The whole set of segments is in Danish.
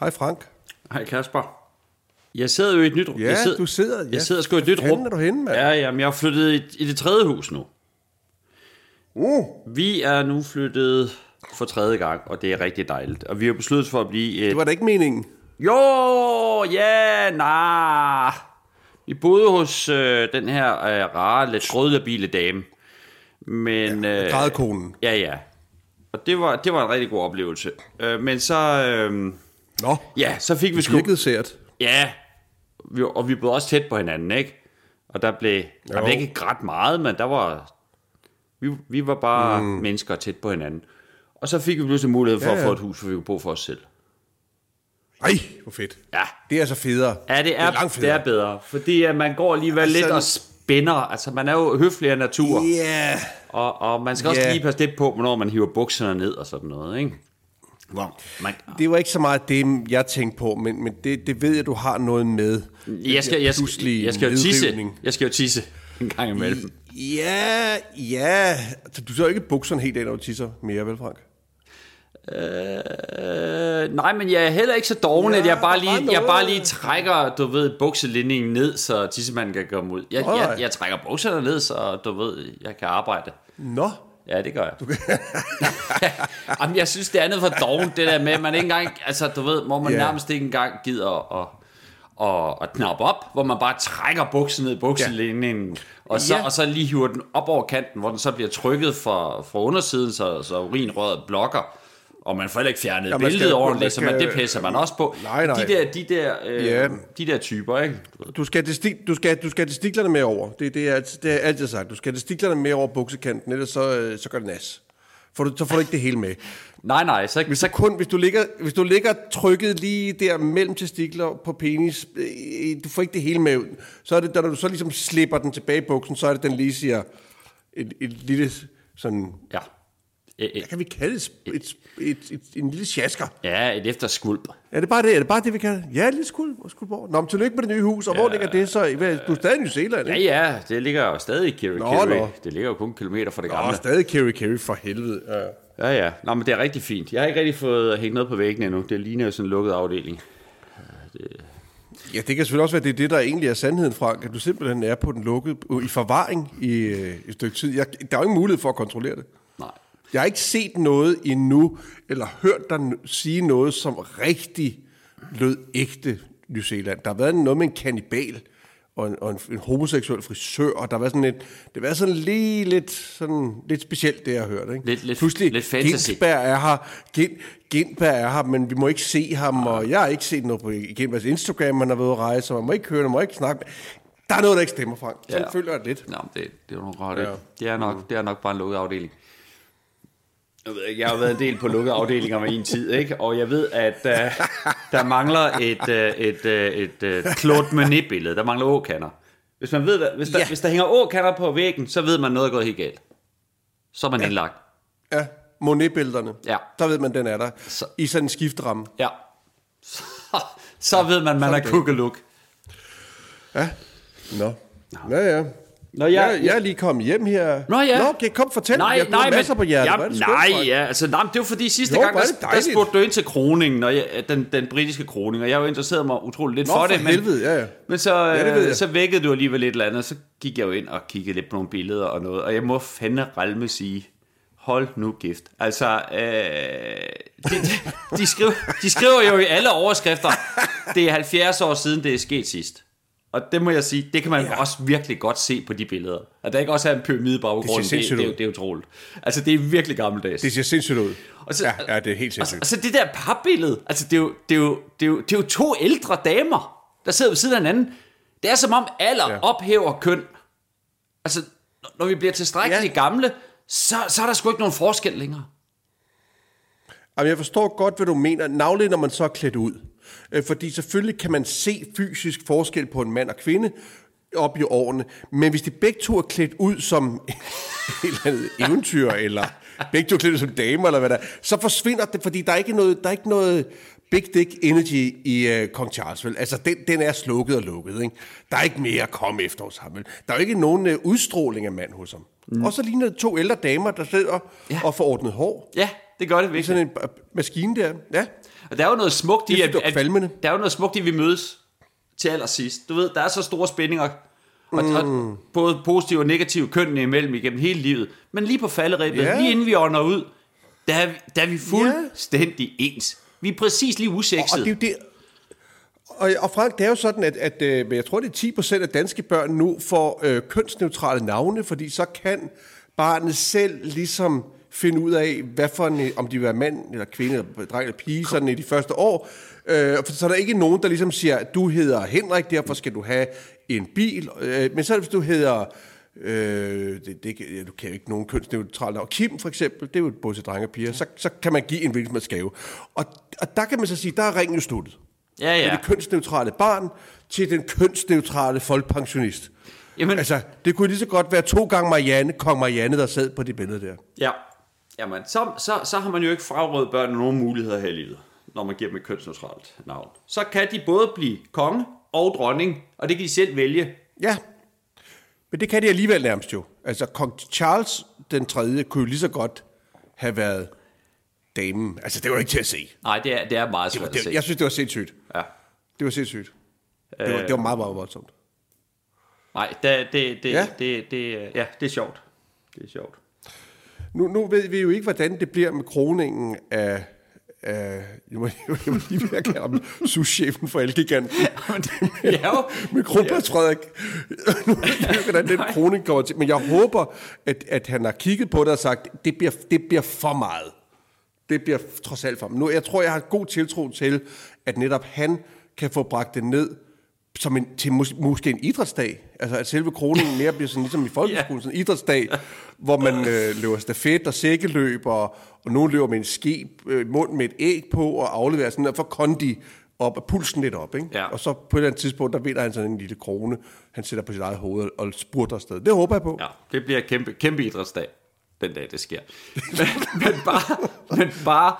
Hej Frank. Hej Kasper. Jeg sidder jo i et nyt rum. Ja, jeg sidder, du sidder- ja. Jeg sidder sgu i et Hvor nyt rum. er du henne, mand? Ja, jamen, jeg har flyttet i, i det tredje hus nu. Uh, Vi er nu flyttet for tredje gang, og det er rigtig dejligt. Og vi har besluttet for at blive et... det var da ikke meningen. Jo, ja, nej. Vi boede hos øh, den her øh, rare, lidt grødlabile dame. Men... Ja, øh. Ja, ja. Og det var, det var en rigtig god oplevelse. Øh, men så... Øh, Nå, ja, så fik vi det sgu... virkede sært. Ja, vi, og vi boede også tæt på hinanden, ikke? Og der blev, der blev ikke ret meget, men der var... Vi, vi var bare mm. mennesker tæt på hinanden. Og så fik vi pludselig mulighed for Ja, ja, at få et hus, hvor vi kunne bo for os selv. Ej, hvor fedt. Ja, Det er så federe. ja det, er, det er langt det federe. er bedre. Fordi at man går alligevel Altså, lidt og spænder. Altså, man er jo høflig af natur. Ja. Yeah. Og, og man skal også Ja. lige passe lidt på, hvornår man hiver bukserne ned og sådan noget, ikke? Hvor man, Det var ikke så meget det, jeg tænkte på, men, men det, det ved jeg, du har noget med. jeg, skal, jeg, skal, jeg skal jo tisse. Jeg skal jo tisse en gang imellem. Ja, ja. Du tager jo ikke bukserne helt af, når du tisser mere, vel Frank? Øh, nej, men jeg er heller ikke så doven, Ja, at jeg bare lige, jeg bare lige trækker, du ved, bukselinjen ned, så tissemanden kan komme ud. Jeg, jeg, jeg trækker bukserne ned, så du ved, jeg kan arbejde. Nå, Ja, det gør jeg. Jamen, jeg synes, det er andet for doven, det der med, at man ikke engang, altså du ved, hvor man Ja. nærmest ikke engang gider at, at, at knappe op, hvor man bare trækker buksen ned i bukselinjen, og, så, Ja. og så lige hiver den op over kanten, hvor den så bliver trykket fra, fra undersiden, så, så urinrøret blokker, og man får heller ikke fjernet Ja, skal- billedet man ordentligt, så man, skal- det pisser man også på. Nej, nej. De der, de der, øh, Ja. de der typer, ikke? Du skal, have testi- du skal, du skal have testiklerne med over. Det, det, er, det er altid sagt. Du skal have testiklerne med over buksekanten, ellers så, øh, så gør det nas. For du, så får du ikke det hele med. Nej, nej, så, Hvis, så du kun, hvis, du ligger, hvis du ligger trykket lige der mellem testikler på penis, øh, du får ikke det hele med ud. Så er det, når du så ligesom slipper den tilbage i buksen, så er det, den lige siger et, et lille sådan... ja. Øh, øh, Hvad kan vi kalde det? Et, et, et, et, en lille sjasker. Ja, et efterskulp. Er det bare det? Er det bare det, vi kan? Ja, et lille skuld, skuldborg. Nå, men tillykke med det nye hus. Og ja. hvor ligger det så? Du er stadig i New Zealand, Ja, ikke? ja, det ligger jo stadig i Kerry Nå, Kerry. nå. Det ligger jo kun kilometer fra det Nå, gamle. stadig Kerry Kerry for helvede. Ja. Ja, ja. Nå, men det er rigtig fint. Jeg har ikke rigtig fået hængt noget på væggen endnu. Det ligner jo sådan en lukket afdeling. Ja, det kan selvfølgelig også være, det er det, der egentlig er sandheden, Frank, at du simpelthen er på den lukkede, i forvaring i øh, et stykke tid. Jeg, der er jo ingen mulighed for at kontrollere det. Jeg har ikke set noget endnu, eller hørt dig sige noget, som rigtig lød ægte New Zealand. Der har været noget med en kannibal og en, og en, en homoseksuel frisør, og der været sådan lidt, det været sådan lige lidt, sådan, lidt specielt, det jeg har hørt. Ikke? Lidt- lidt- Pludselig, lidt fantasy. Gintberg er her, Gint, Gintberg er her, men vi må ikke se ham, og jeg har ikke set noget på Gintbergs Instagram, han har været ude at rejse, og man må ikke høre, man må ikke snakke. Der er noget, der ikke stemmer, Frank. Sådan Ja. føler jeg lidt. Nå, det, det er nok. Ja. Ja. Det, er nok, det er nok bare en lukket afdeling. Jeg ved ikke, jeg har været en del på lukkede afdelinger med en tid, ikke? Og jeg ved, at uh, der mangler et, uh, et, uh, et, uh, Claude Monet-billede. Der mangler åkander. Hvis, man ved, hvis, der, Ja. hvis der hænger åkander på væggen, så ved man, noget er gået helt galt. Så er man ja. indlagt. Ja, Monet-billederne. Ja. Der ved man, den er der. Så- I sådan en skiftramme. Ja. Så, så ved man, man er det. kukkeluk. Ja. Nå. Ja, ja. Nå, Jeg, jeg, jeg, er lige kommet hjem her. Nå, ja. Nå, okay, kom, fortæl. Nej, jeg nej, masser men, på hjertet. ja, det skønt, nej, Frank. ja, altså, nej, men det var fordi sidste Jo, gang, er der, der spurgte du ind til kroningen, og jeg, den, den britiske kroning, og jeg jo interesseret mig utroligt lidt Nå, for, for det. Men, helvede, ja, ja. Men så, Ja, øh, så vækkede du alligevel et eller andet, så gik jeg jo ind og kiggede lidt på nogle billeder og noget, og jeg må fandme ralme sige, hold nu gift. Altså, øh, de, de, de, skriver, de skriver jo i alle overskrifter, det er 70 år siden, det er sket sidst. Og det må jeg sige, det kan man ja. også virkelig godt se på de billeder. At der ikke også er en pyramide på baggrunden, det, det, sindssygt det, er det er utroligt. Altså, det er virkelig gammeldags. Det ser sindssygt ud. Og så- ja, ja, det er helt Og, sindssygt. og så det der papbillede, altså det er, jo, det, er jo, det, er jo, det er jo to ældre damer, der sidder ved siden af hinanden. Det er som om alder Ja. ophæver køn. Altså, når- vi bliver tilstrækkeligt ja. gamle, så, så er der sgu ikke nogen forskel længere. Jamen, jeg forstår godt, hvad du mener. Navnlig, når man så er klædt ud. Øh, Fordi selvfølgelig kan man se fysisk forskel på en mand og kvinde op i årene. Men hvis de begge to er klædt ud som et eller andet eventyr, eller begge to er klædt ud som damer, eller hvad der er, så forsvinder det, fordi der er ikke noget, der er ikke noget big dick energy i uh, Kong Charles, vel? Altså, den, den er slukket og lukket, ikke? Der er ikke mere at komme efter hos ham, vel? Der er jo ikke nogen uh, udstråling af mand hos ham. Mm. Og så ligner det to ældre damer, der sidder ja. og får ordnet hår. Ja, det gør det virkelig. Sådan en maskine der. Ja. Og der er jo noget smukt i, at, at, kvalmende. der er jo noget smukt i, at vi mødes til allersidst. Du ved, der er så store spændinger, og, mm. og både positive og negative kønnene imellem igennem hele livet. Men lige på falderæbet, Ja. lige inden vi ånder ud, der er, vi- der er vi fuldstændig ens. Vi er præcis lige Og usekset. det er det. Og, og Frank, det er jo sådan, at, at øh, men jeg tror, det er 10% af danske børn nu får øh, kønsneutrale navne, fordi så kan barnet selv ligesom finde ud af, hvad for en, om de vil være mand eller kvinde, eller dreng eller pige, sådan i de første år. Øh, for så er der ikke nogen, der ligesom siger, du hedder Henrik, derfor skal du have en bil. Øh, men så hvis du hedder, øh, det, det, ja, du kan jo ikke nogen kønsneutrale navn. Kim for eksempel, det er jo både til drenge og piger, så, så kan man give en hvilken man skave. Og, og der kan man så sige, der er ringen jo sluttet Ja, ja. ja. det kønsneutrale barn til den kønsneutrale folkepensionist. Jamen, Altså, det kunne lige så godt være to gange Marianne, kong Marianne, der sad på det billede der. Ja. Jamen, så, så, så har man jo ikke frarådet børn nogen muligheder her i livet, når man giver dem et kønsneutralt navn. Så kan de både blive konge og dronning, og det kan de selv vælge. Ja, men det kan de alligevel nærmest jo. Altså, kong Charles den tredje kunne jo lige så godt have været damen. Altså, det var ikke til at se. Nej, det er, det er meget svært at Det, se. jeg synes, det var sindssygt. Ja. Det var sindssygt. Det var, det var meget, meget voldsomt. Nej, det, det, det, ja. det, det, ja, det er sjovt. Det er sjovt. Nu, nu ved vi jo ikke, hvordan det bliver med kroningen af... af jeg, må, jeg må lige være kalde ham souschefen for Elgiganten. ja, jo. med Kronprins Frederik. Nu ved jeg hvordan den kroning kommer til. Men jeg håber, at, at han har kigget på det og sagt, det bliver, det bliver for meget. Det bliver trods alt for meget. Nu, jeg tror, jeg har god tiltro til, at netop han kan få bragt det ned som en, til mås- måske en idrætsdag. Altså at selve kroningen mere bliver sådan ligesom i folkeskolen, sådan en idrætsdag, hvor man øh, løber stafet og sækkeløb, og, og nogen løber med en ske øh, i munden med et æg på, og afleverer sådan, og får kondi op, og pulsen lidt op. Ikke? Ja. Og så på et eller andet tidspunkt, der vinder han sådan en lille krone, han sætter på sit eget hoved og spurter afsted. Det håber jeg på. Ja, det bliver kæmpe, kæmpe idrætsdag, den dag det sker. Men, men, bare, men bare,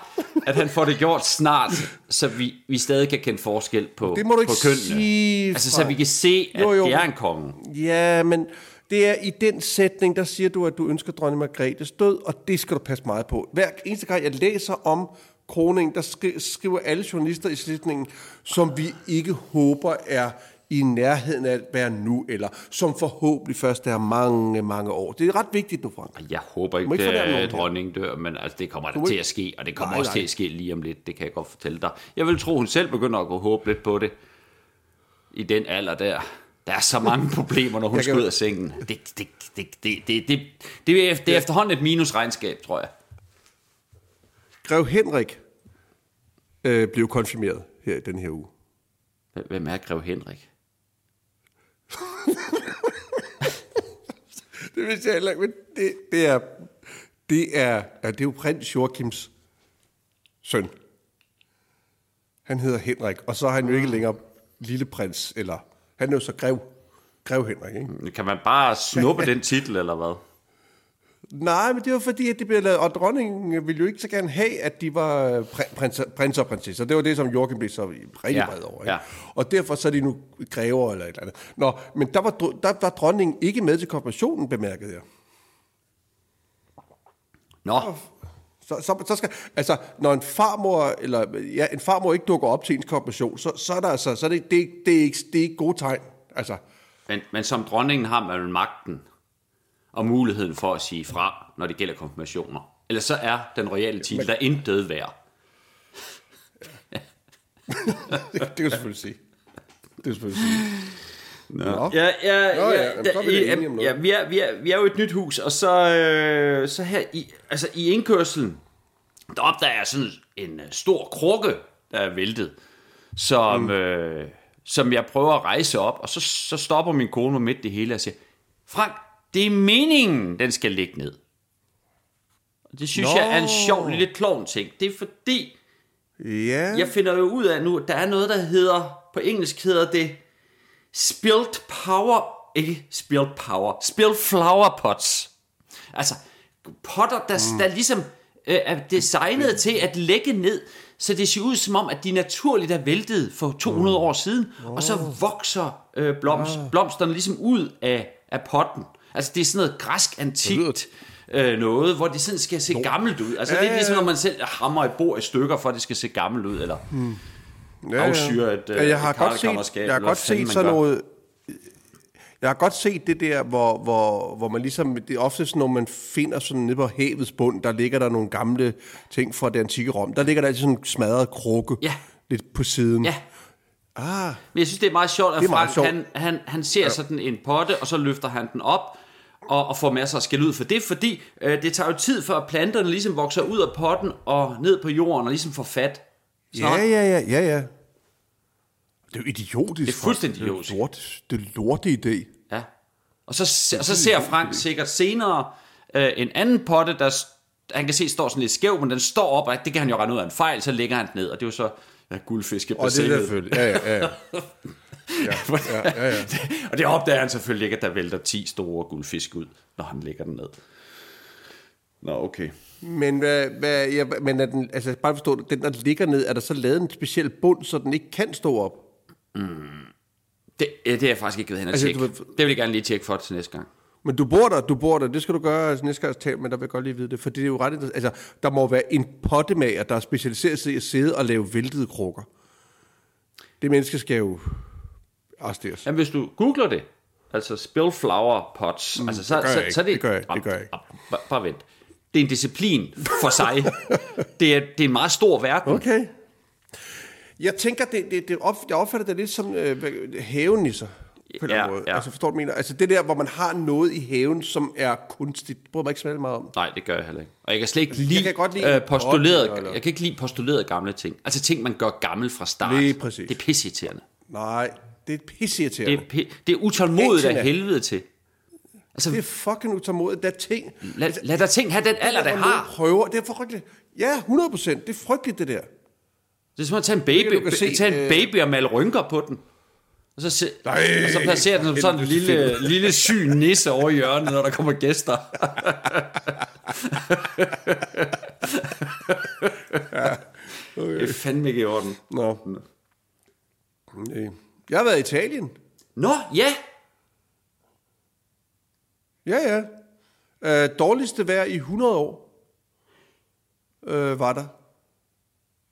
at han får det gjort snart, så vi, vi stadig kan kende forskel på, Det må du ikke på kønnene. sige, Altså, så vi kan se, at Jo, jo. det er en konge. Ja, men det er i den sætning, der siger du, at du ønsker dronning Margrethes død, og det skal du passe meget på. Hver eneste gang, jeg læser om kroningen, der skri- skriver alle journalister i slutningen, som vi ikke håber er i nærheden af at være nu, eller som forhåbentlig først er mange, mange år. Det er ret vigtigt nu, Frank. Jeg håber ikke, ikke at dronningen dør, men altså, det kommer der må til at ske, og det kommer Nej, også nej. til at ske lige om lidt, det kan jeg godt fortælle dig. Jeg vil tro, hun selv begynder at gå håbe lidt på det i den alder der. Der er så mange problemer, når hun skal ud af sengen. Det, det, det, det, det, det, det, det, er, det er efterhånden et minusregnskab, tror jeg. Grev Henrik øh, blev konfirmeret her i den her uge. Hvem er Grev Henrik? Det vidste jeg heller ikke, men det, det er, det er, ja, det er jo prins Joachims søn. Han hedder Henrik, og så er han jo ikke længere lille prins, eller han er jo så grev, grev Henrik, ikke? Kan man bare snuppe den titel, eller hvad? Nej, men det var fordi, at det blev lavet, og dronningen ville jo ikke så gerne have, at de var pr- prins, prins og prinsesser. Det var det, som Joachim blev så rigtig Ja, vred over. Ikke? ja. Og derfor så er de nu grever eller et eller andet. Nå, men der var, der var dronningen ikke med til konfirmationen, bemærkede jeg. Nå, Så, så, så skal, altså, når en farmor, eller ja, en farmor ikke dukker op til ens konfirmation, så, så er der altså, så er det, det, det, er ikke, det er ikke gode tegn. Altså, men, men som dronningen har man magten og muligheden for at sige fra, når det gælder konfirmationer. Ellers så er den royale titel der intet værd. det, det kan du selvfølgelig sige. Det kan du selvfølgelig sige. Nå. Ja, ja, Nå ja, ja, så er vi ja, ja vi, er, vi, er, vi er jo et nyt hus, og så, øh, så her i, altså i indkørselen, der opdager jeg sådan en øh, stor krukke, der er væltet, som, mm. øh, som jeg prøver at rejse op, og så, så stopper min kone midt det hele og siger, Frank, det er meningen, den skal ligge ned. Og det synes Nå. jeg er en sjov lille klovn ting. Det er fordi, Ja, jeg finder jo ud af nu, at der er noget, der hedder, på engelsk hedder det, spilled power, ikke spilled power, spilled flower pots. Altså, potter, der, mm. der ligesom øh, er designet til at lægge ned, så det ser ud som om, at de naturligt er væltet for 200 år siden, og så vokser øh, blomst, blomsterne ligesom ud af, af potten. Altså, det er sådan noget græsk antikt øh, noget, hvor det sådan skal se gammelt ud. Altså, ja, det er ligesom, når man selv hammer et bord i stykker, for at det skal se gammelt ud, eller Ja, ja. afsyre et, Ja, jeg har et godt set, jeg har godt set sådan noget... Jeg har godt set det der, hvor, hvor, hvor man ligesom... Det er ofte sådan, når man finder sådan nede på havets bund, der ligger der nogle gamle ting fra det antikke Rom. Der ligger der altid sådan en smadret krukke Ja. lidt på siden. Ja, Ah, men jeg synes, det er meget sjovt, at Frank, sjovt. han, han, han ser ja. sådan en potte, og så løfter han den op, og, og får masser af skæld ud for det, fordi øh, det tager jo tid, før planterne ligesom vokser ud af potten og ned på jorden, og ligesom får fat. ja, ja, ja, ja, ja. Det er jo idiotisk. Det er fuldstændig idiotisk. Det er lort, det er lorte idé. Ja. Og så, og så ser Frank sikkert senere øh, en anden potte, der han kan se står sådan lidt skæv, men den står op, og det kan han jo regne ud af en fejl, så lægger han den ned, og det er jo så ja, guldfiske Og det er selvfølgelig... Ja, ja, ja. ja. Ja, ja, ja, og det opdager han selvfølgelig ikke, at der vælter 10 store guldfisk ud, når han lægger den ned. Nå, okay. Men, hvad, hvad, ja, men er den, altså, bare forstå det, den der ligger ned, er der så lavet en speciel bund, så den ikke kan stå op? Det, ja, det er jeg faktisk ikke ved hen at Altså, tjekke. du Det vil jeg gerne lige tjekke for til næste gang. Men du bor der, du bor der, det skal du gøre altså, næste gang jeg taler, men der vil jeg godt lige vide det, for det er jo ret interessant. Altså, der må være en pottemager, der er specialiseret sig i at sidde og lave væltede krukker. Det menneske skal jo arresteres. Jamen, hvis du googler det, altså spill flower pots, mm, altså, så, det gør så, jeg så er det... Det gør jeg ikke. Det gør jeg ikke. Bare, bare vent. Det er en disciplin for sig. det, er, det er en meget stor verden. Okay. Jeg tænker, det, det, det op, jeg opfatter det lidt som øh, havenisser. På en eller anden Ja, måde. ja. Altså, forstår du, jeg mener? Altså, det der, hvor man har noget i haven, som er kunstigt. Det bryder mig ikke så meget om. Nej, det gør jeg heller ikke. Og jeg kan slet ikke lide, kan godt lide øh, postuleret, eller- jeg kan ikke lide postuleret gamle ting. Altså ting, man gør gammel fra start. Lige præcis. Det er pisseirriterende. Nej, det er pisseirriterende. Det er, det er utålmodigt af helvede til. Altså, Det er fucking utålmodigt. Der er ting... lad, lad der ting have den alder, der har. Prøver. Det er frygteligt. Ja, 100 procent. Det er frygteligt, det der. Det er som at tage en baby, kan se, tage en øh, baby og male rynker på den. Og så, se, Nej, og så placerer den som sådan en lille, lille syg nisse over hjørnet, når der kommer gæster. Det er fandme ikke i orden. Nå. Nej. Jeg har været i Italien. Nå, ja. Ja, ja. Øh, dårligste vejr i 100 år øh, var der.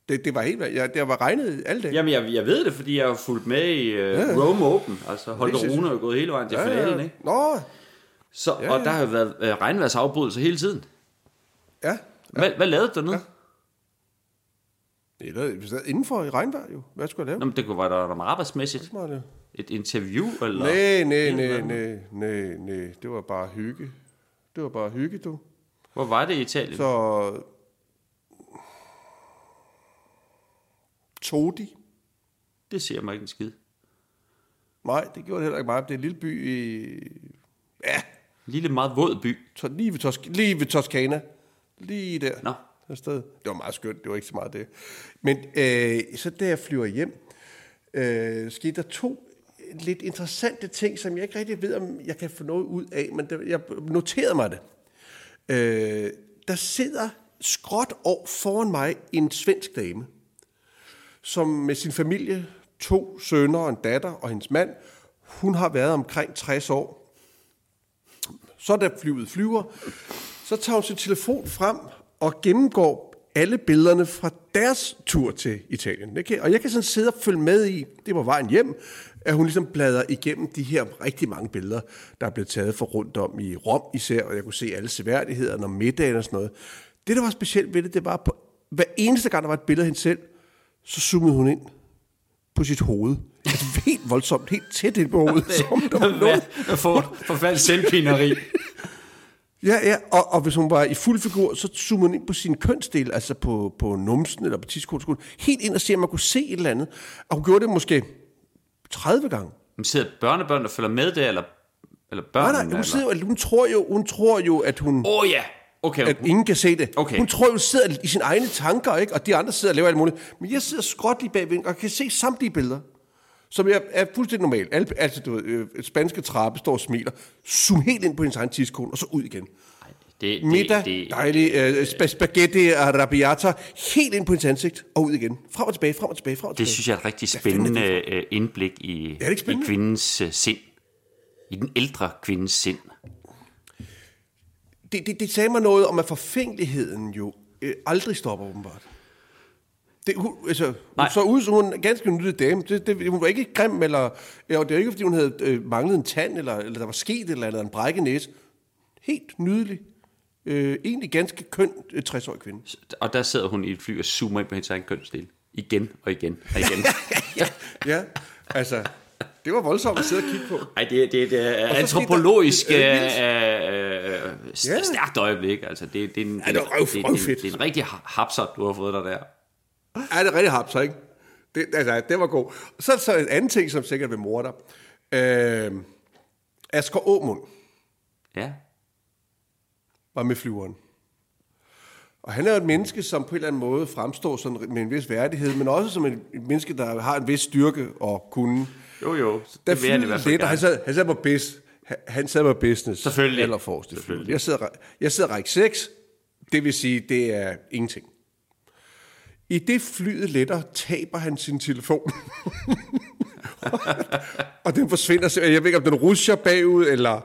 Det, det var helt jeg, Det var regnet alle dage. Jamen, jeg, jeg ved det, fordi jeg har fulgt med i uh, ja. Rome Open. Altså, Holger. Rune er jo gået hele vejen til finalen, ikke? Nå, Så, ja, ja. Og der har jo været uh, regnværsafbrydelser hele tiden. ja. Hvad, hvad lavede du dernede? Eller vi sad indenfor i regnvejr jo. Hvad skulle jeg lave? Nå, men det kunne være der noget arbejdsmæssigt. Det- Et interview, eller? Nej, nej, nej, nej, nej, nej. Det var bare hygge. Det var bare hygge, du. Hvor var det i Italien? Så... Todi. Det siger mig ikke en skid. Nej, det gjorde det heller ikke meget. Det er en lille by i... Ja, En lille, meget våd by. lige, ved Tosk- lige ved Toskana. Lige der. Nå afsted. Det var meget skønt, det var ikke så meget det. Men øh, så da jeg flyver hjem, øh, skete der to lidt interessante ting, som jeg ikke rigtig ved, om jeg kan få noget ud af, men det, jeg noterede mig det. Øh, der sidder skråt år foran mig en svensk dame, som med sin familie, to sønner og en datter og hendes mand, hun har været omkring 60 år. Så da flyet flyver, så tager hun sin telefon frem og gennemgår alle billederne fra deres tur til Italien. Det kan- Og jeg kan sådan sidde og følge med i, det var vejen hjem, at hun ligesom bladrer igennem de her rigtig mange billeder, der er blevet taget for rundt om i Rom især, og jeg kunne se alle seværdighederne og middagen og sådan noget. Det, der var specielt ved det, det var, på hver eneste gang, der var et billede af hende selv, så zoomede hun ind på sit hoved. Altså helt voldsomt, helt tæt ind på hovedet, som der var noget. for, for falsk selvpineri. Ja, ja, og, og hvis hun var i fuld figur, så zoomede hun ind på sin kønsdel, altså på, på numsen eller på tidskolen, helt ind og se, om man kunne se et eller andet. Og hun gjorde det måske 30 gange. Men sidder børnebørn, der følger med der, eller, eller Nej, børn? nej, hun, sidder, jo- hun, tror jo, hun tror jo, at hun... Åh oh, ja, okay. at ingen kan se det. Okay. Hun tror jo, hun sidder i sine egne tanker, ikke? og de andre sidder og laver alt muligt. Men jeg sidder skråt lige bagved og kan se samtlige billeder, som jeg er fuldstændig normalt. Al, altså, du ved, øh, spanske trappe står og smiler. Zoom helt ind på hendes egen tidskone, og så ud igen. Det, det, Middag, det, dejlig øh, sp- spaghetti arrabbiata, helt ind på hendes ansigt, og ud igen. Frem og tilbage, frem og tilbage, frem og tilbage. det synes jeg er et rigtig spændende det øh, indblik i, det ikke i kvindens øh, sind. I den ældre kvindes sind. det, det, det sagde mig noget om, at forfængeligheden jo øh, aldrig stopper åbenbart. Det, hun, altså, hun Nej. så ud som hun en ganske nyttig dame. Det, det, hun var ikke grim, eller, ja, og det var ikke, fordi hun havde øh, manglet en tand, eller, eller der var sket et eller andet, en brækket næse. Helt nydelig. Øh, egentlig ganske køn øh, 60-årig kvinde. Og der sidder hun i et fly og zoomer ind på hendes egen kønsdel. Igen og igen og igen. Ja, altså, det var voldsomt at sidde og kigge på. Ej, det, det, det er antropologisk der- øh, øh, øh, øh, Ja. stærkt øjeblik. Altså, det, det, er en, Ja, det var røv- det, det, røvfedt. det, er en rigtig hapser, du har fået dig der. Ja, det er rigtig hapser, ikke? Det, altså, det var god. Så er så en anden ting, som sikkert vil morde dig. Øh, Asger Aumund Ja. var med flyveren. Og han er jo et menneske, som på en eller anden måde fremstår sådan med en vis værdighed, men også som et, menneske, der har en vis styrke og kunne. Jo, jo. Der Det vil han i hvert fald lidt, og han sad, han sad på bus, han, sad på business. Selvfølgelig. Eller forrest. Selvfølgelig. Jeg sidder, jeg sidder række 6, det vil sige, det er ingenting. I det flyet letter, taber han sin telefon. og den forsvinder. Jeg ved ikke, om den rusher bagud, eller...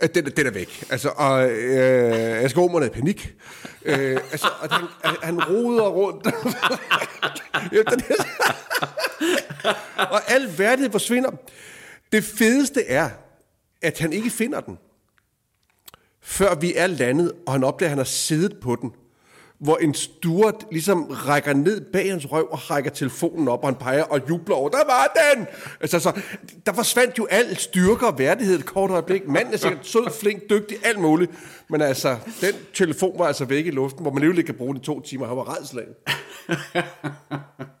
at Den, den er væk. Altså, og øh, jeg skal er i panik. Øh, altså, og han, han roder rundt. Efter det. og al værdighed forsvinder. Det fedeste er, at han ikke finder den, før vi er landet, og han opdager, at han har siddet på den. Hvor en steward ligesom rækker ned bag hans røv og rækker telefonen op, og han peger og jubler over, der var den! Altså, så, der forsvandt jo al styrke og værdighed et kort øjeblik. Manden er sikkert sød, flink, dygtig, alt muligt. Men altså, den telefon var altså væk i luften, hvor man alligevel ikke kan bruge den i to timer. Han var redslagen.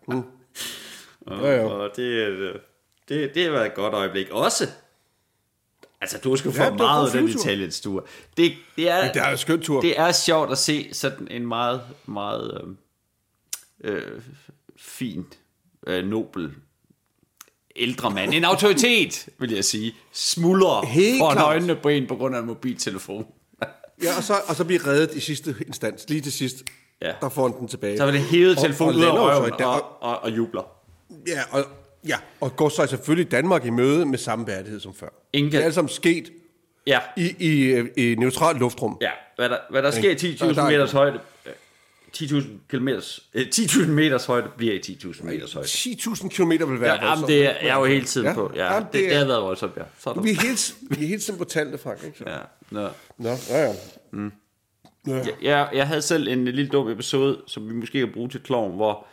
Mm. Ja, ja. Og det, øh, det, det var et godt øjeblik. Også, altså du skal få Ja, meget af den flyvetur. Italiens-tur. Det, det, er, det er en skøn tur. Det er sjovt at se sådan en meget, meget øh, øh, fin, øh, nobel ældre mand. En autoritet, vil jeg sige. Smuldrer Helt foran klart. øjnene på en på grund af en mobiltelefon. Ja, og så, og så bliver reddet i sidste instans. Lige til sidst, Ja. der får han den tilbage. Så var det hævet Og- telefonen og ud af røven Dan- og, og, og jubler. Ja, og, ja, og går så selvfølgelig Danmark i møde med samme værdighed som før. Ingen- Det er alt sammen sket Ja, i, i, i neutralt luftrum. Ja, hvad der, hvad der sker i 10.000 Der- der er meters højde, øh, 10.000 kilometers, øh, 10.000 meters højde bliver i 10.000 meters højde. 10.000 km vil være Ja, jamen, det er jeg er jo hele tiden Ja, på. Ja, jamen, det, det det, er- har været voldsomt, ja. Så er der. Vi er helt, vi er helt simpelthen på tallene, Frank. Ikke? Så. Ja, nå. Nå, ja, ja. Jeg, jeg, jeg havde selv en lille dum episode, som vi måske kan bruge til kloven, hvor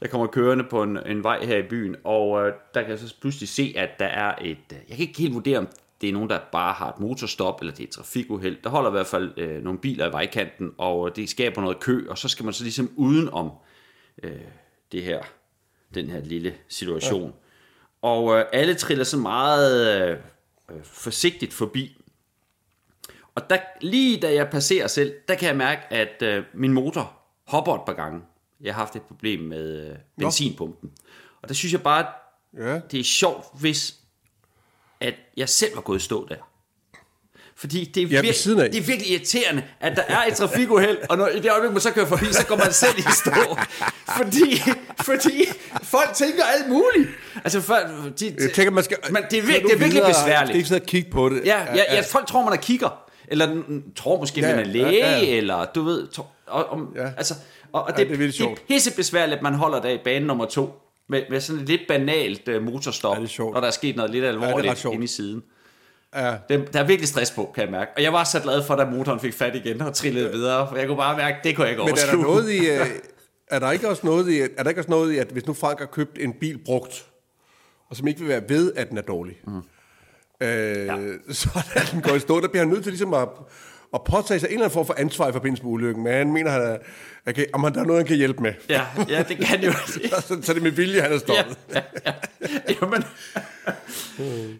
jeg kommer kørende på en, en vej her i byen, og øh, der kan jeg så pludselig se, at der er et... Øh, jeg kan ikke helt vurdere, om det er nogen, der bare har et motorstop, eller det er et trafikuheld. Der holder i hvert fald øh, nogle biler i vejkanten, og øh, det skaber noget kø, og så skal man så ligesom udenom øh, det her, den her lille situation. Ja. Og øh, alle triller så meget øh, øh, forsigtigt forbi, og der, lige da jeg passerer selv, der kan jeg mærke, at øh, min motor hopper et par gange. Jeg har haft et problem med øh, benzinpumpen. Og der synes jeg bare, at Ja. det er sjovt, hvis at jeg selv var gået i stå der. Fordi det er, Ja, vir- det er virkelig irriterende, at der er et trafikuheld, og når, i det øjeblik, man så kører forbi, så går man selv i stå. Fordi, fordi folk tænker alt muligt. Altså, for, de, Jeg tænker, man skal... men det er, nu det er virkelig Man besværligt. skal ikke sidde og kigge på det. Ja, ja, ja, folk tror, man er kigger. Eller mm, tror måske, Ja, man er læge, ja, ja. eller du ved... Tro, og, om, Ja. altså, og, og Ja, det, det er det er sjovt. pisse besværligt, at man holder der i bane nummer to, med, med sådan et lidt banalt uh, motorstop, Ja, det er sjovt. når der er sket noget lidt alvorligt sjovt. inde i siden. Ja. Det, der er virkelig stress på, kan jeg mærke. Og jeg var så glad for, da motoren fik fat igen og trillede videre, for jeg kunne bare mærke, det kunne jeg ikke Men er der overskue. noget i... øh, Er der ikke også noget i, er der ikke også noget i, at hvis nu Frank har købt en bil brugt, og som ikke vil være ved, at den er dårlig, mm. øh, ja. så da den går i stå, der bliver han nødt til ligesom at, at påtage sig en eller anden form for ansvar i forbindelse med ulykken. Men han mener, at okay, om han, der er noget, han kan hjælpe med. Ja, ja, det kan jo. så, så det er med vilje, han er stoppet. ja, ja, ja. Jamen,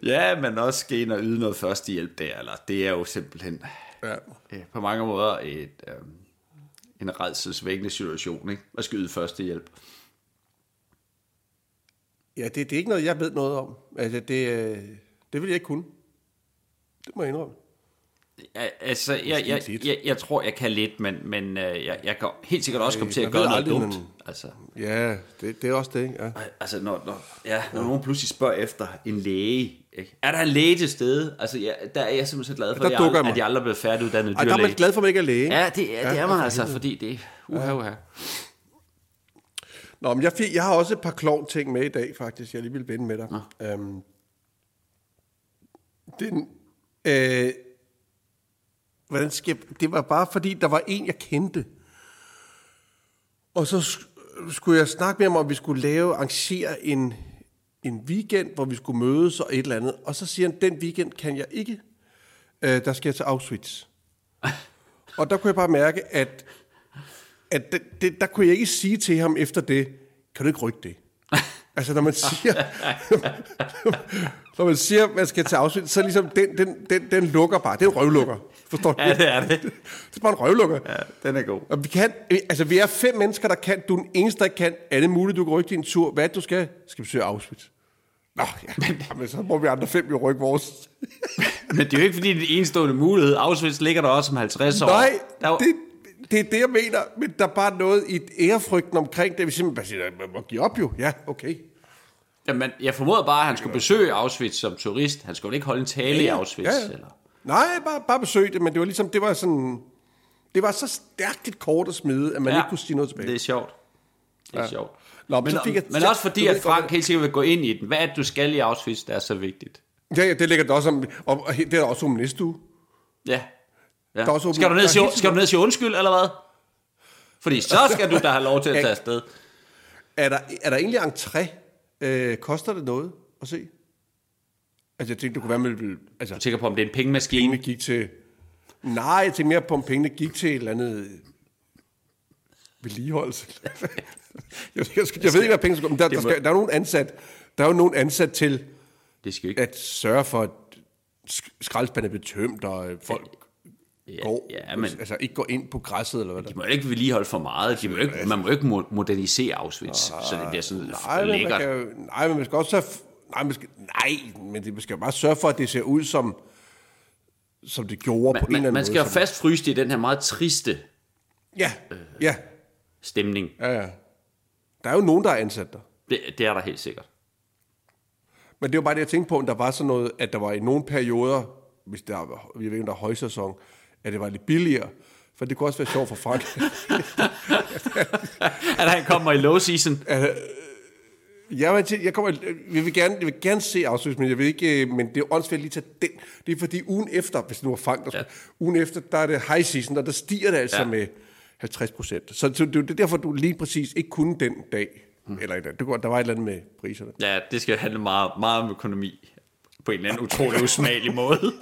ja, men også skal ind og yde noget førstehjælp der, eller det er jo simpelthen Ja. øh, på mange måder et, øh, en redselsvækkende situation, ikke? At skal yde førstehjælp. Ja, det, det er ikke noget, jeg ved noget om. Altså, det, øh, det vil jeg ikke kunne. Det må jeg indrømme. Ja, altså, jeg, jeg, jeg, jeg tror, jeg kan lidt, men, men øh, jeg, jeg kan helt sikkert også komme til at gøre noget aldrig, dumt. men- Altså, Ja, det, det er også det, ikke? Ja. altså når, når, ja, når nogen pludselig spørger efter en læge, ikke? er der en læge til stede? Altså, ja, der er jeg simpelthen så glad for, Der at, jeg, at jeg aldrig er blevet færdiguddannet Ej, der er man dyrlæge. glad for, at man ikke er læge. Ja, det, er, det er man altså, fordi det uha, uha. Nå, men jeg, fik, jeg har også et par klovn ting med i dag, faktisk. Jeg lige vil vende med dig. Øhm, den, øh, hvordan skal jeg, det var bare fordi, der var en, jeg kendte. Og så sk- skulle jeg snakke med ham om, vi skulle lave, arrangere en, en weekend, hvor vi skulle mødes og et eller andet. Og så siger han, den weekend kan jeg ikke. Øh, der skal jeg til Auschwitz. og der kunne jeg bare mærke, at at det, det, der kunne jeg ikke sige til ham efter det, kan du ikke rykke det? Altså når man siger, når man siger, man skal til afsnit, så ligesom den, den, den, den lukker bare. Det er en røvlukker. Forstår du? Ja, det er det. det er bare en røvlukker. Ja, den er god. Og vi kan, altså vi er fem mennesker, der kan. Du er den eneste, der kan. Det muligt, du kan rykke din tur? Hvad du skal? Skal besøge Auschwitz. Nå, ja. Men så må vi andre fem jo rykke vores. Men det er jo ikke, fordi det er en enestående mulighed. Auschwitz ligger der også om 50 år. Nej, der er jo, det, det er det, jeg mener. Men der er bare noget i ærefrygten omkring det. Vi simpelthen bare siger, man må give op jo. Ja, okay. Jamen, jeg formoder bare, at han skulle besøge Auschwitz som turist. Han skulle ikke holde en tale i Auschwitz. Ja, ja. Eller? Nej, bare, bare besøg det, men det var ligesom, det var sådan, det var så stærkt et kort at smide, at man ja, ikke kunne sige noget tilbage. Det er sjovt. Det er ja. sjovt. Nå, men men, fik jeg- men også fordi, at Frank helt sikkert vil gå ind i den. Hvad er det, du skal i Auschwitz, der er så vigtigt? Ja, ja, det ligger der også om, og og det er også om næste uge. Ja. Ja. er også- Skal, du ned der sige, skal du ned og sige undskyld, eller hvad? Fordi så skal du da have lov til at tage afsted. Er der, er der egentlig entré? Øh, koster det noget at se? Altså, jeg tænkte, det kunne være, med, altså, Jeg tænker på, om det er en pengemaskine. pengene gik til... Nej, jeg tænkte mere på, om pengene gik til et eller andet vedligeholdelse. jeg, jeg, jeg, jeg ved ikke, hvad pengene skal gå, men der, der, skal, der er nogen ansat, der er jo nogen ansat til Det skal ikke... at sørge for, at sk- skraldespanden er betømt, og folk Ja, går, ja, men altså ikke går ind på græsset, eller hvad de må ikke vedligeholde for meget. De må ikke, man må ikke mo- modernisere Auschwitz, så det bliver sådan Nej, men man lækkert. kan nej, men man skal også have, nej, man skal, nej, men det, man skal bare sørge for, at det ser ud som, som det gjorde på en eller Man, anden man skal måde. jo fastfryse det i den her meget triste Ja, ja, stemning. ja, ja. Der er jo nogen, der er ansat der. Det, det er der helt sikkert. Men det var bare det, jeg tænkte på, at der var sådan noget, at der var i nogle perioder, hvis der jeg ved ikke, om der er højsæson, at det var lidt billigere. For det kunne også være sjovt for Frank. At han kommer i low season. Ja, men til- jeg, kommer, jeg, vil gerne, jeg vil gerne se afsluttes, men jeg vil ikke, øh, men det er åndssvagt lige til den. Det er fordi ugen efter, hvis det nu var Frank, der Ja. ugen efter, der er det high season, og der stiger det altså Ja. med 50 procent. Så, så det, er derfor, du lige præcis ikke kunne den dag. Hmm. Eller et, der var et eller andet med priserne. Ja, det skal handle meget, meget om økonomi. På en eller anden utrolig usmagelig måde.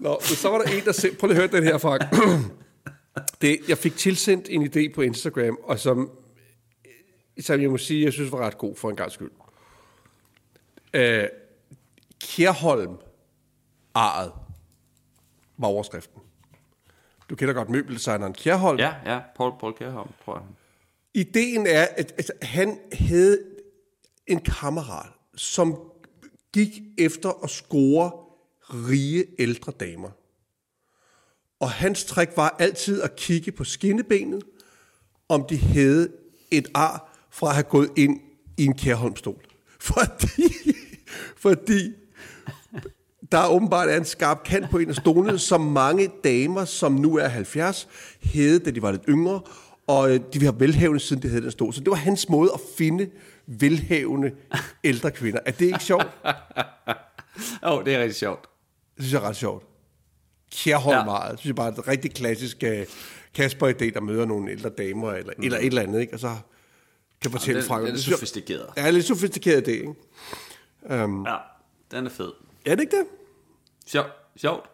Nå, men så var der en, der selv... Prøv lige at høre den her, Frank. Det, jeg fik tilsendt en idé på Instagram, og som, som jeg må sige, jeg synes var ret god for en gang skyld. Øh, Kjærholm Aret var overskriften. Du kender godt møbeldesigneren Kjærholm. ja, ja, Paul, Paul Kjærholm, tror jeg. Ideen er, at altså, han havde en kammerat, som gik efter at score rige ældre damer. Og hans træk var altid at kigge på skinnebenet, om de havde et ar fra at have gået ind i en kærholmstol. Fordi, fordi der åbenbart er en skarp kant på en af stolene, som mange damer, som nu er 70, havde, da de var lidt yngre, og de de har velhavende, siden de havde den stol. Så det var hans måde at finde velhavende ældre kvinder. Er det ikke sjovt? Åh, oh, det er rigtig sjovt. Det synes jeg er ret sjovt. Kjærholm Ja. Det synes jeg bare er et rigtig klassisk uh, Kasper-idé, der møder nogle ældre damer, eller, mm. eller et eller andet, ikke? og så kan fortælle fra. er Det synes jeg- sofistikeret. Ja, lidt sofistikeret idé, ikke? Ja, den er fed. Er det ikke det? Sjovt. Sjovt.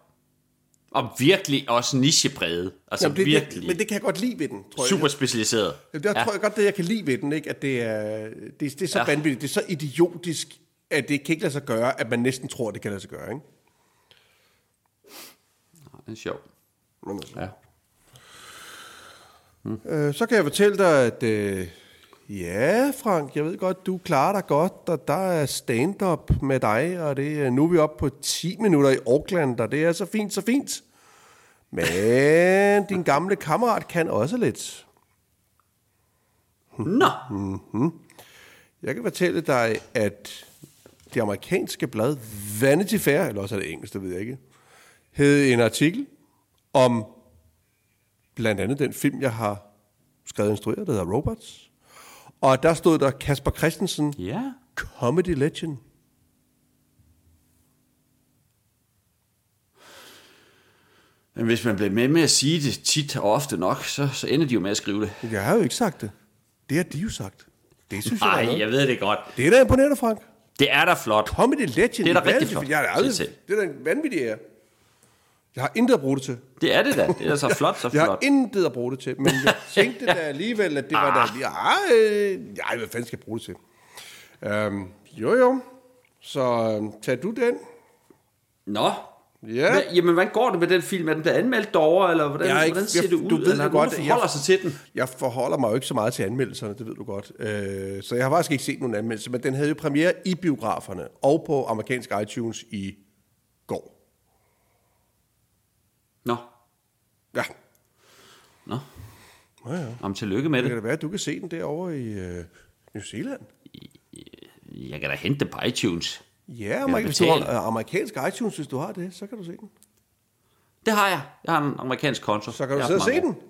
Og virkelig også nichebrede. Altså Jamen, det, virkelig. det, men det kan jeg godt lide ved den, tror jeg. super specialiseret. Jamen, Der ja. tror jeg godt, det jeg kan lide ved den, ikke? at det er, det, det er så Ja. vanvittigt, det er så idiotisk, at det kan ikke lade sig gøre, at man næsten tror, det kan lade sig gøre. Ikke? Den er sjov. Men altså. Ja. Øh, så kan jeg fortælle dig, at øh, Ja, Frank, jeg ved godt, du klarer dig godt, og der er stand-up med dig, og det er, nu er vi oppe på 10 minutter i Auckland, og det er så fint, så fint. Men din gamle kammerat kan også lidt. Nå, Jeg kan fortælle dig, at det amerikanske blad Vanity Fair, eller også er det engelsk, det ved jeg ikke, hed en artikel om blandt andet den film, jeg har skrevet og instrueret, der hedder Robots. Og der stod der Kasper Christensen, ja. comedy legend. Men hvis man bliver med med at sige det tit og ofte nok, så, så ender de jo med at skrive det. Jeg har jo ikke sagt det. Det har de jo sagt. Det synes jeg, Nej, noget. jeg ved det godt. Det er da imponerende, Frank. Det er da flot. Comedy legend. Det er da rigtig flot. Jeg er aldrig, det er da en vanvittig ære. Jeg har intet at bruge det til. Det er det da. Det er så flot, så Jeg har flot. intet at bruge det til, men jeg tænkte da alligevel, at det var Ah. da lige... Ja, øh, ja, hvad fanden skal jeg bruge det til? Øhm, jo, jo. Så øhm, tag du den. Nå. Ja. Hva, jamen, hvordan går det med den film? Er den blevet anmeldt derovre, eller hvordan, Jeg ikke- hvordan ser jeg- det ud? du ved eller er godt, at forholder jeg- sig til den? Jeg forholder mig jo ikke så meget til anmeldelserne, det ved du godt. Øh, så jeg har faktisk ikke set nogen anmeldelse, men den havde jo premiere i biograferne og på amerikansk iTunes i går. Nå. Ja, Nå. ja, ja. Om tillykke med Det kan det. da være, at du kan se den derovre i øh, New Zealand. Jeg kan da hente det på iTunes. Ja, amerik- hvis du har, øh, amerikansk iTunes, hvis du har det, så kan du se den. Det har jeg. Jeg har en amerikansk konto. Så kan du sidde og se mange den. år.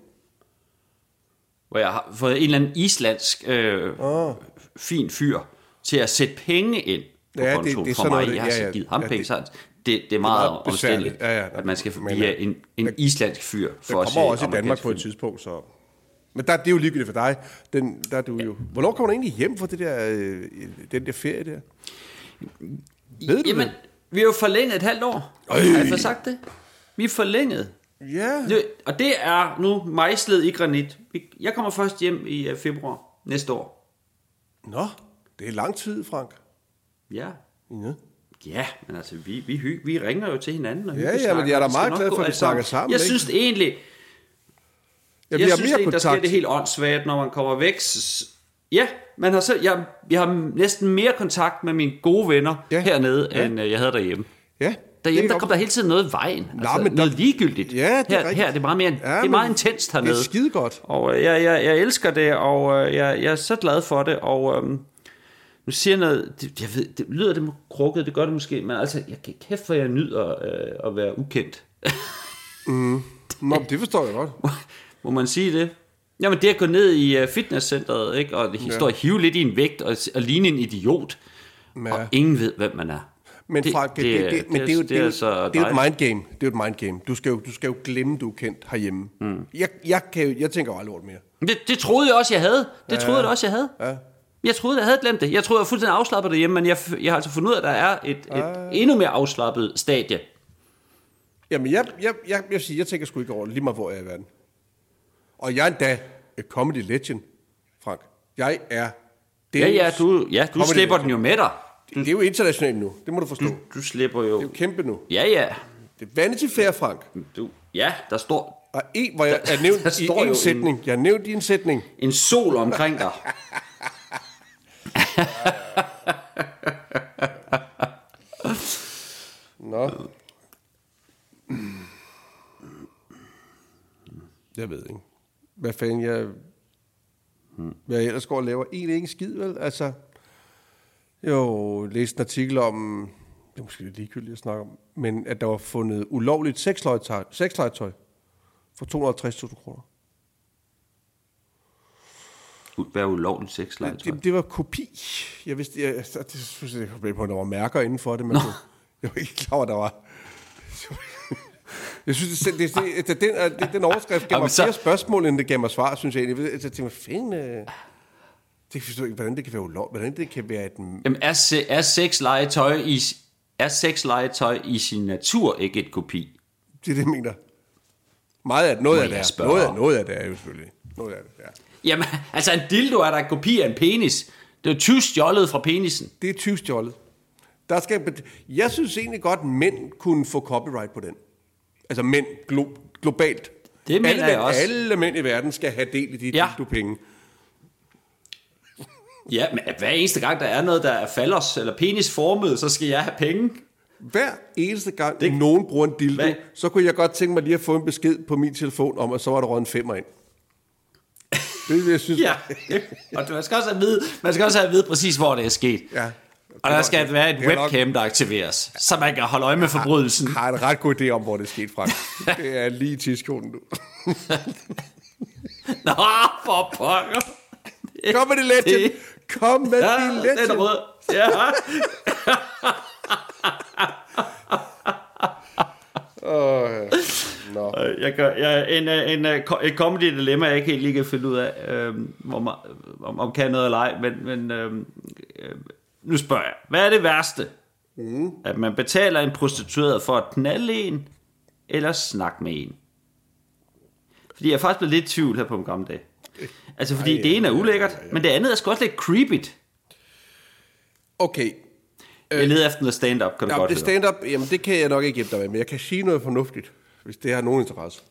Hvor jeg har fået en eller anden islandsk øh, Åh. fin fyr til at sætte penge ind på Ja, det- kontoen det er for mig. noget, det- jeg har ja, så ja. givet ham Ja, penge, det- så det, det er meget, meget omstændeligt. Ja, ja. at man skal via øh, en, en islandsk fyr for at se kommer også i Danmark på et tidspunkt, så... Men der, det er jo ligegyldigt for dig. Den, der er du jo... Hvornår kommer du egentlig hjem fra det der, øh, den der ferie der? Ved du Jamen, det? vi har jo forlænget et halvt år. Øj. Har jeg sagt det? Vi er forlænget. Ja. Det, og det er nu mejslet i granit. Jeg kommer først hjem i øh, februar næste år. Nå, det er lang tid, Frank. Ja. Ja. Ja, men altså, vi, vi, hy- vi ringer jo til hinanden. Og Ja, ja, men jeg er da meget glad for, at vi snakker sammen, Jeg ikke? synes egentlig, Jeg, jeg har synes mere egentlig der sker det helt åndssvagt, når man kommer væk. Ja, man har selv, jeg, jeg har næsten mere kontakt med mine gode venner Ja. hernede, Ja. end øh, jeg havde derhjemme. Ja, Derhjemme, er der kom der hele tiden noget i vejen. Altså, men der- noget ligegyldigt. Ja, det er her, rigtigt. her er det meget, mere, Ja, det er meget intenst hernede. Det er skide godt. Og øh, jeg, jeg, jeg elsker det, og øh, jeg, jeg er så glad for det, og øhm, nu siger jeg noget, det, jeg ved, det lyder det krukket, det gør det måske, men altså, jeg kan kæft, for jeg nyder øh, at være ukendt. Nå, men det forstår jeg godt. Må man sige det? Jamen det at gå ned i uh, fitnesscenteret, ikke, og ja. stå og hive lidt i en vægt, og, og ligne en idiot, Ja. og ingen ved, hvem man er. Men Det- Frank, det, det det, er- det, men det det, er jo, det, er jo, det er så det er jo et dejligt. mind game. Det er jo et mind game. Du skal jo, du skal jo glemme, du er kendt herhjemme. Mm. Jeg, jeg, kan, jeg tænker jo aldrig mere. Det, det troede jeg også, jeg havde. Det troede jeg også, jeg havde. Ja. Jeg troede, jeg havde glemt det. Jeg troede, jeg var fuldstændig afslappet derhjemme, men jeg, jeg har altså fundet ud af, at der er et, et endnu mere afslappet stadie. Jamen, jeg, jeg, jeg, jeg, siger, jeg tænker sgu ikke over lige meget hvor jeg er i verden. Og jeg er endda et comedy legend, Frank. Jeg er... Det Ja, ja, du, ja, du slipper legend. den jo med dig. Det er jo internationalt nu, det må du forstå. Du, du slipper jo... Det er jo kæmpe nu. Ja, ja. Det er Vanity Fair, Frank. Du, ja, der står Og en, hvor jeg er Der nævnt i en en- sætning. Jeg er nævnt i en sætning. en sol omkring dig. Nå. Jeg ved ikke. Hvad fanden jeg... Hvad jeg ellers går og laver? Egentlig ikke en skid, vel? Altså... Jo, læste en artikel om... Det er måske lidt ligegyldigt at snakke om. Men at der var fundet ulovligt sexlegetøj, sexlegetøj for 250.000 kroner. Hvad ulovligt sexlegetøj? Det, det var kopi. Jeg vidste, jeg, jeg, det synes jeg, jeg på, der var mærker inden for det, men jeg, jeg var ikke klar over, der var... Jeg synes, det, det, det, det, den, det, den overskrift gav mig så- flere spørgsmål, end det gav mig svar, synes jeg egentlig. Jeg tænkte, hvad fanden... øh, Det forstår jeg ikke, hvordan det kan være ulovligt. Hvordan det kan være et... Jamen, er, se, er sexlegetøj i, er sexlegetøj i sin natur ikke et kopi? Det er det, jeg mener. Meget af noget Må af det er. Noget af, noget af det er jo selvfølgelig. Noget af det, ja. Jamen, altså en dildo er der en kopi af en penis. Det er jo tysk stjålet fra penisen. Det er tyvstjålet. Der skal, jeg synes egentlig godt, at mænd kunne få copyright på den. Altså mænd glo- globalt. Det mener alle jeg mænd, også. Alle mænd i verden skal have del i de Ja. ja. penge. Ja, men hver eneste gang, der er noget, der er fallers eller penisformet, så skal jeg have penge. Hver eneste gang, det... nogen bruger en dildo, Hvad? så kunne jeg godt tænke mig lige at få en besked på min telefon om, at så var der røget en femmer ind. Det jeg synes. Ja, og man skal også have at vide, man skal også have at vide præcis, hvor det er sket. Ja. Og der skal være et webcam, der aktiveres, så man kan holde øje med forbrydelsen. har en ret god idé om, hvor det er sket fra. Det er lige i tidskolen nu. Nå, for pokker. Kom med det legend. Kom med Ja, det den er legend. rød. Ja. Nå. Øh, Jeg gør, jeg, en, øh, en, øh, ko- et comedy dilemma, jeg ikke helt lige kan finde ud af, øh, om, om, om kan noget eller ej, men, men øh, øh, nu spørger jeg, hvad er det værste? Mm. At man betaler en prostitueret for at knalde en, eller snakke med en? Fordi jeg er faktisk blevet lidt i tvivl her på en gammel dag. Altså, fordi Ej, det ene er ja, ja, ulækkert, ja, ja. men det andet er sgu også lidt creepy. Okay. Jeg leder efter noget stand-up, kan du Ja, godt det stand-up, jamen det kan jeg nok ikke hjælpe dig med, men jeg kan sige noget fornuftigt, hvis det har nogen interesse.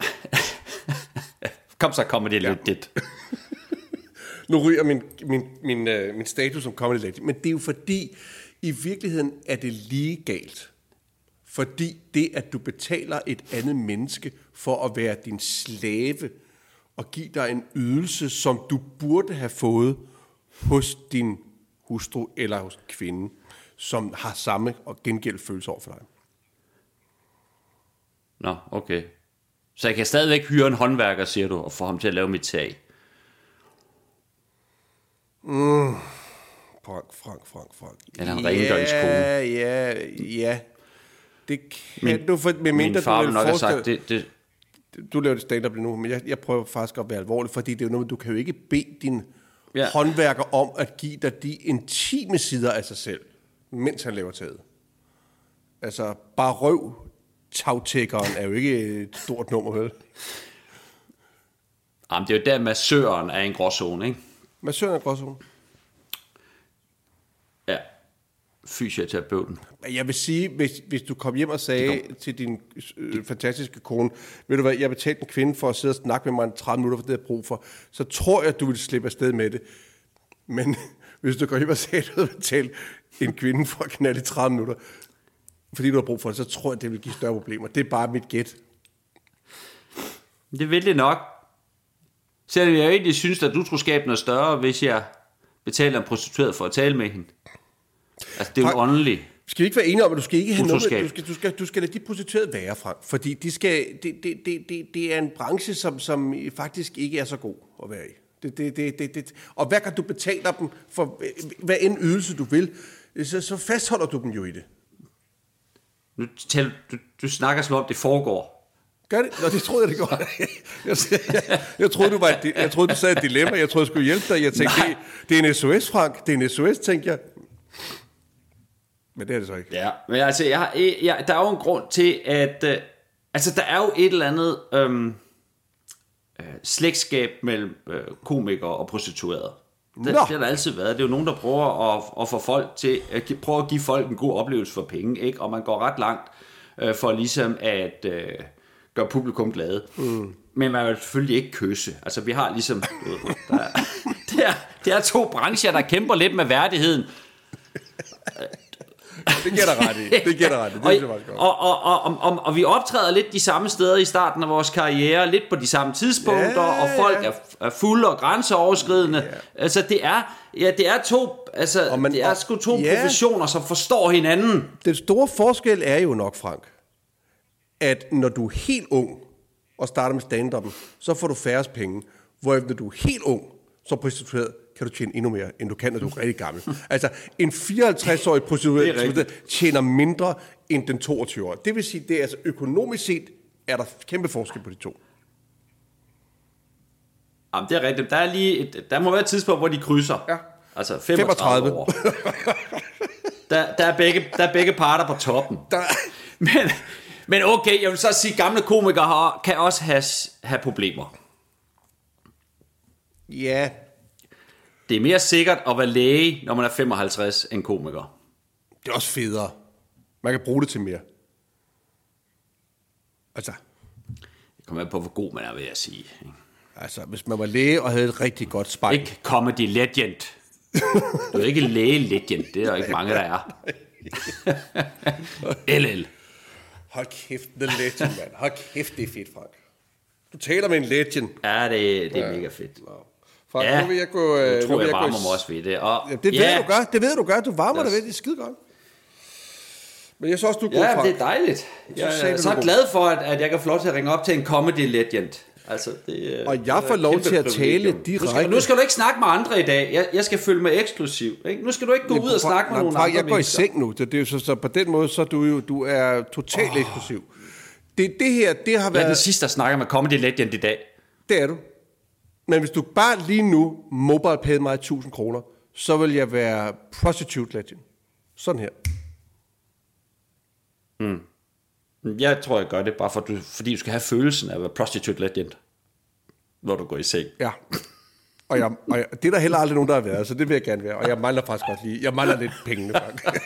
Kom så, kommer det lidt dit. Nu ryger min, min, min, øh, min status som comedy legend, men det er jo fordi, i virkeligheden er det lige galt. Fordi det, at du betaler et andet menneske for at være din slave, og give dig en ydelse, som du burde have fået hos din hustru eller hos en kvinde, som har samme og gengæld følelse over for dig. Nå, okay. Så jeg kan stadigvæk hyre en håndværker, siger du, og få ham til at lave mit tag. Frank, Frank, Frank, Frank. Eller en rengøringskone. Ja, ja, ja. Det kan min, du, for, med Min mindre far du nok have forestille, sagt, det, det, du laver det stand-up nu, men jeg, jeg prøver faktisk at være alvorlig, fordi det er jo noget, du kan jo ikke bede din ja. håndværker om at give dig de intime sider af sig selv, mens han laver taget. Altså, bare røv tagtækkeren er jo ikke et stort nummer, vel? jamen, det er jo der, massøren er en gråzone, ikke? Massøren er gråzone. Ja. Fysioterapeuten. Jeg vil sige, hvis, hvis du kom hjem og sagde til din øh, fantastiske kone, ved du hvad, jeg betalte en kvinde for at sidde og snakke med mig i 30 minutter, for det jeg brug for, så tror jeg, du vil slippe afsted med det. Men hvis du går hjem og sagde, at du havde betalt en kvinde for at knalde i 30 minutter, fordi du har brug for det, så tror jeg, det vil give større problemer. Det er bare mit gæt. Det vil det nok. Selvom jeg egentlig synes, at du skulle skabe noget større, hvis jeg betaler en prostitueret for at tale med hende. Altså, det er jo åndeligt. Skal vi ikke være enige om, at du skal ikke have noget med, du skal, du, skal, du skal lade de prostituerede være, Frank, fordi de skal, det, det, det, det, det er en branche, som, som faktisk ikke er så god at være i. Det, det, det, det, det. Og hver gang du betaler dem for øh, hvad end ydelse du vil, så, så fastholder du dem jo i det. Nu tæl, du, du snakker som om, det foregår. Gør det? Nå, det troede jeg, det gjorde. Jeg, jeg, jeg, troede, du var et, jeg troede, du sagde et dilemma. Jeg troede, jeg skulle hjælpe dig. Jeg tænkte, Nej. det, det er en SOS, Frank. Det er en SOS, tænkte jeg. Men det er det så ikke. Ja, men altså, jeg, har- jeg, der er jo en grund til, at... Øh, altså, der er jo et eller andet øhm, øh, slægtskab mellem øh, komikere og prostituerede. Det, det har der altid været. Det er jo nogen, der prøver at, at få folk til... At prøve at give folk en god oplevelse for penge, ikke? Og man går ret langt øh, for ligesom at øh, gøre publikum glade. Mm. Men man vil selvfølgelig ikke kysse. Altså, vi har ligesom... ved, Der er, det, er, det er to brancher, der kæmper lidt med værdigheden. Det giver dig ret i. Det giver dig ret i. Det og, synes jeg faktisk godt. og, og, og, og, og, og vi optræder lidt de samme steder i starten af vores karriere, lidt på de samme tidspunkter, Ja, og folk ja. er, er fulde og grænseoverskridende. Altså det er, ja, det er to, altså Og man- det er sgu to ja. professioner, som forstår hinanden. Den store forskel er jo nok, Frank, at når du er helt ung og starter med stand så får du færre penge. Hvor når du er helt ung, som prostitueret, kan du tjene endnu mere, end du kan, når du er rigtig gammel. altså, en 54-årig prostitueret er tjener mindre end den 22-årige. Det vil sige, det er altså økonomisk set, er der kæmpe forskel på de to. Jamen, det er rigtigt. Der, er lige et, der må være et tidspunkt, hvor de krydser. Ja. Altså 35, 35. år. Der, der, er begge, der er begge parter på toppen. Der, Men, men okay, jeg vil så sige, at gamle komikere har, kan også have, have problemer. ja, Det er mere sikkert at være læge, når man er 55, end komiker. det er også federe. Man kan bruge det til mere. Altså, Det kommer an på, hvor god man er, vil jeg sige. Altså, hvis man var læge og havde et rigtig godt spejl. Ikke comedy legend. Du er ikke læge legend, det er der ikke mange, der er. LL. Hold kæft, the legend, mand. Hold kæft, det er fedt, Frank. Du taler med en legend. Ja, det, det er mega fedt. Frank, Ja, nu vil jeg gå... øh, jeg nu tror, vil jeg gå varmer i- mig også ved det. Og, Ja, det ved du gør, det ved du gør. Du varmer Yes. dig ved, det er skide godt. Men jeg synes også, du er god, Ja, Frank. det er dejligt. Jeg sagde er du, så glad for, at, at jeg kan få lov til at ringe op til en comedy legend. Altså, det, Og jeg det er får lov til at tale Nu skal, direkte. nu skal du ikke snakke med andre i dag. Jeg, jeg skal følge med eksklusiv. Ikke? Nu skal du ikke gå ud og snakke med Nej, nogle Frank, andre jeg går i mennesker. seng nu. Det, det er jo så, så på den måde, så er du jo du er totalt oh. eksklusiv. Det, det her, det har Jeg er været... den sidste, der snakker med comedy legend i dag. Det er du. Men hvis du bare lige nu mobile pay mig 1000 kroner, så vil jeg være prostitute legend. Sådan her. Jeg tror, jeg gør det bare for, du, fordi du skal have følelsen af at være prostitute legend, når du går i seng. Ja. Og, jeg, og jeg, det er der heller aldrig nogen, der har været, så det vil jeg gerne være. Og jeg mangler faktisk godt lige. Jeg mangler lidt pengene, Frank.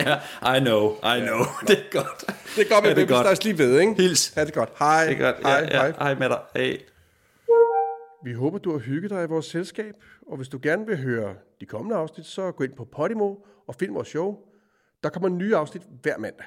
Ja, I know, I know. Det er godt. Det går med, Ja, ja, vi snakkes lige ved, ikke? Hils. Ha' det godt. Hej. Det er godt. Hej, ja, ja. hej. hej med dig. Hej. Vi håber, du har hygget dig i vores selskab, og hvis du gerne vil høre de kommende afsnit, så gå ind på Podimo og find vores show. Der kommer nye afsnit hver mandag.